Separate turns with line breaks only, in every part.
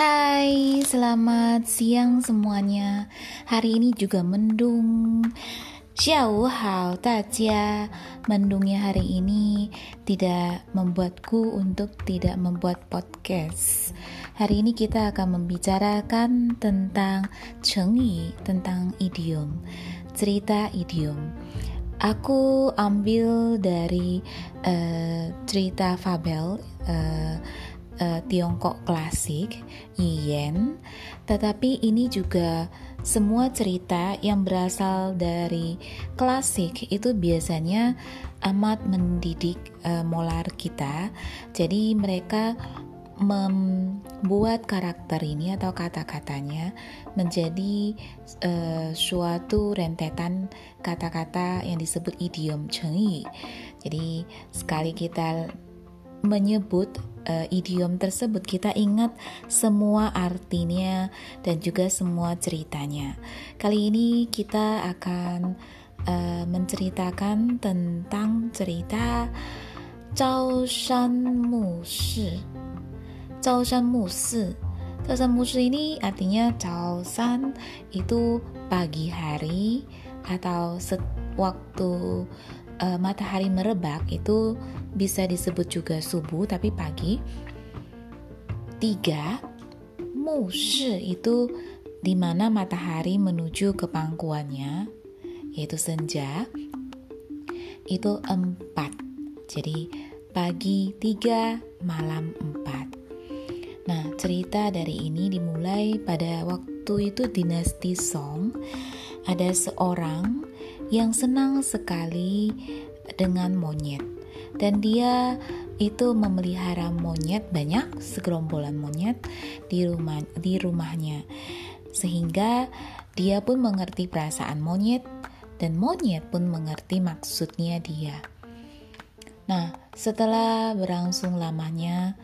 Hai, selamat siang semuanya. Hari ini juga mendung. Xiao hao daja. Mendungnya hari ini tidak membuatku untuk tidak membuat podcast. Hari ini kita akan membicarakan tentang cengyi, tentang idiom, cerita idiom. Aku ambil dari uh, cerita fabel uh, uh, Tiongkok klasik, Yiyen, tetapi ini juga semua cerita yang berasal dari klasik itu biasanya amat mendidik uh, molar kita. Jadi mereka membuat karakter ini atau kata-katanya menjadi uh, suatu rentetan kata-kata yang disebut idiom cengyi. Jadi sekali kita menyebut uh, idiom tersebut kita ingat semua artinya dan juga semua ceritanya. Kali ini kita akan uh, menceritakan tentang cerita Zhao Shan Mu Shi. Zhao Shan Mu Shi. Zhao Shan Mu Shi ini artinya Zhao Shan itu pagi hari atau waktu uh, matahari merebak itu bisa disebut juga subuh tapi pagi. Tiga, mushi itu di mana matahari menuju ke pangkuannya, yaitu senja. Itu empat. Jadi pagi tiga, malam empat. Nah, cerita dari ini dimulai pada waktu itu dinasti Song. Ada seorang yang senang sekali dengan monyet dan dia itu memelihara monyet banyak segerombolan monyet di rumah di rumahnya sehingga dia pun mengerti perasaan monyet dan monyet pun mengerti maksudnya dia. Nah, setelah berlangsung lamanya,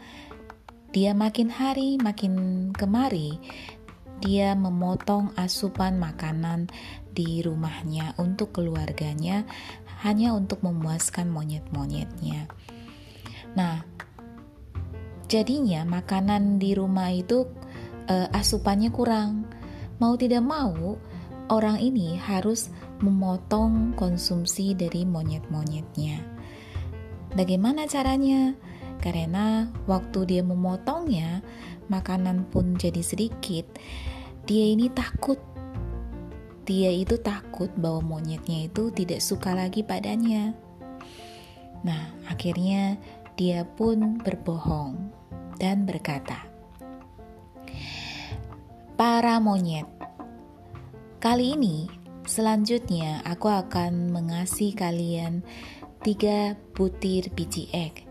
dia makin hari makin kemari dia memotong asupan makanan di rumahnya untuk keluarganya hanya untuk memuaskan monyet-monyetnya. Nah, jadinya makanan di rumah itu uh, asupannya kurang. Mau tidak mau, orang ini harus memotong konsumsi dari monyet-monyetnya. Bagaimana caranya? Karena waktu dia memotongnya, makanan pun jadi sedikit, dia ini takut. Dia itu takut bahwa monyetnya itu tidak suka lagi padanya. Nah, akhirnya dia pun berbohong dan berkata, "Para monyet, kali ini selanjutnya aku akan mengasih kalian tiga butir biji egg.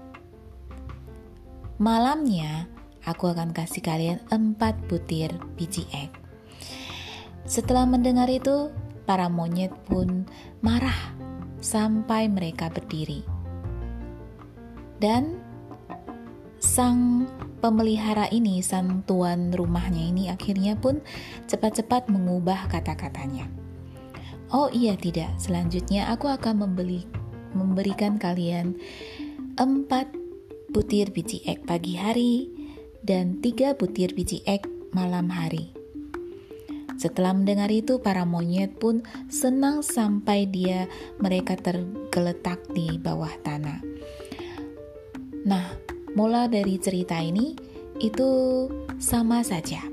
Malamnya, aku akan kasih kalian empat butir biji egg. Setelah mendengar itu, para monyet pun marah sampai mereka berdiri. Dan sang pemelihara ini, sang tuan rumahnya ini akhirnya pun cepat-cepat mengubah kata-katanya. Oh iya tidak, selanjutnya aku akan membeli, memberikan kalian empat butir biji egg pagi hari, dan tiga butir biji egg malam hari. Setelah mendengar itu, para monyet pun senang sampai dia mereka tergeletak di bawah tanah. Nah, mula dari cerita ini itu sama saja.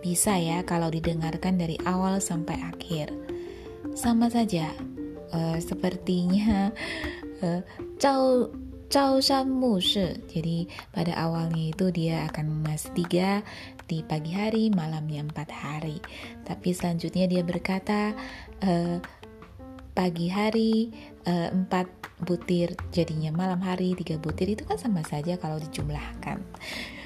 Bisa ya kalau didengarkan dari awal sampai akhir. Sama saja. Uh, sepertinya uh, Shan Mu Shi. Jadi pada awalnya itu dia akan emas tiga di pagi hari, malamnya empat hari. Tapi selanjutnya dia berkata e, pagi hari e, empat butir, jadinya malam hari tiga butir itu kan sama saja kalau dijumlahkan.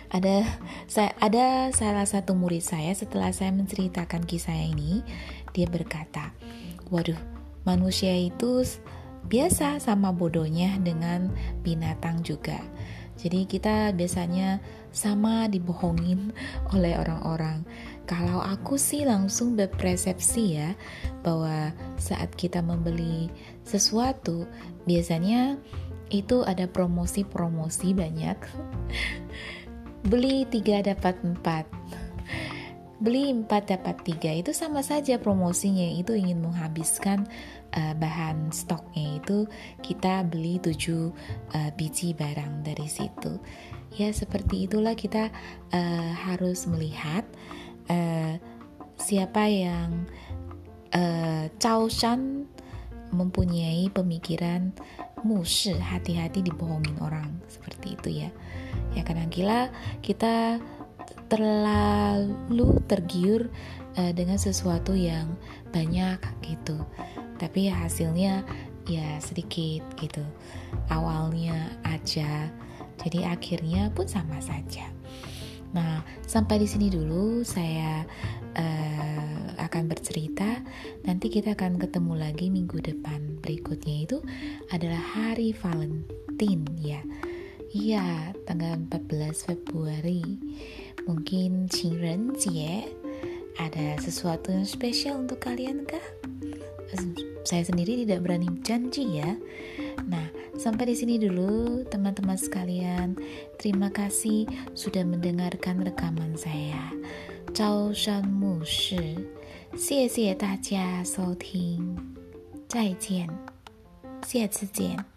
Ada saya ada salah satu murid saya setelah saya menceritakan kisah ini, dia berkata, "Waduh, manusia itu biasa sama bodohnya dengan binatang juga. Jadi kita biasanya sama dibohongin oleh orang-orang. Kalau aku sih langsung berpersepsi ya bahwa saat kita membeli sesuatu biasanya itu ada promosi-promosi banyak. beli tiga dapat empat beli 4 dapat 3 itu sama saja promosinya. Itu ingin menghabiskan uh, bahan stoknya itu kita beli 7 uh, biji barang dari situ. Ya seperti itulah kita uh, harus melihat uh, siapa yang uh, Shan mempunyai pemikiran musi hati-hati dibohongin orang. Seperti itu ya. Ya kadang kala kita terlalu tergiur uh, dengan sesuatu yang banyak gitu. Tapi ya hasilnya ya sedikit gitu. Awalnya aja. Jadi akhirnya pun sama saja. Nah sampai di sini dulu saya uh, akan bercerita. Nanti kita akan ketemu lagi minggu depan berikutnya itu adalah hari Valentine ya. Iya, tanggal 14 Februari Mungkin Jie ada sesuatu yang spesial untuk kalian kah? Saya sendiri tidak berani janji ya. Nah, sampai di sini dulu teman-teman sekalian. Terima kasih sudah mendengarkan rekaman saya. Zhao Shan Mu Shi. 谢谢大家收听，再见，下次见。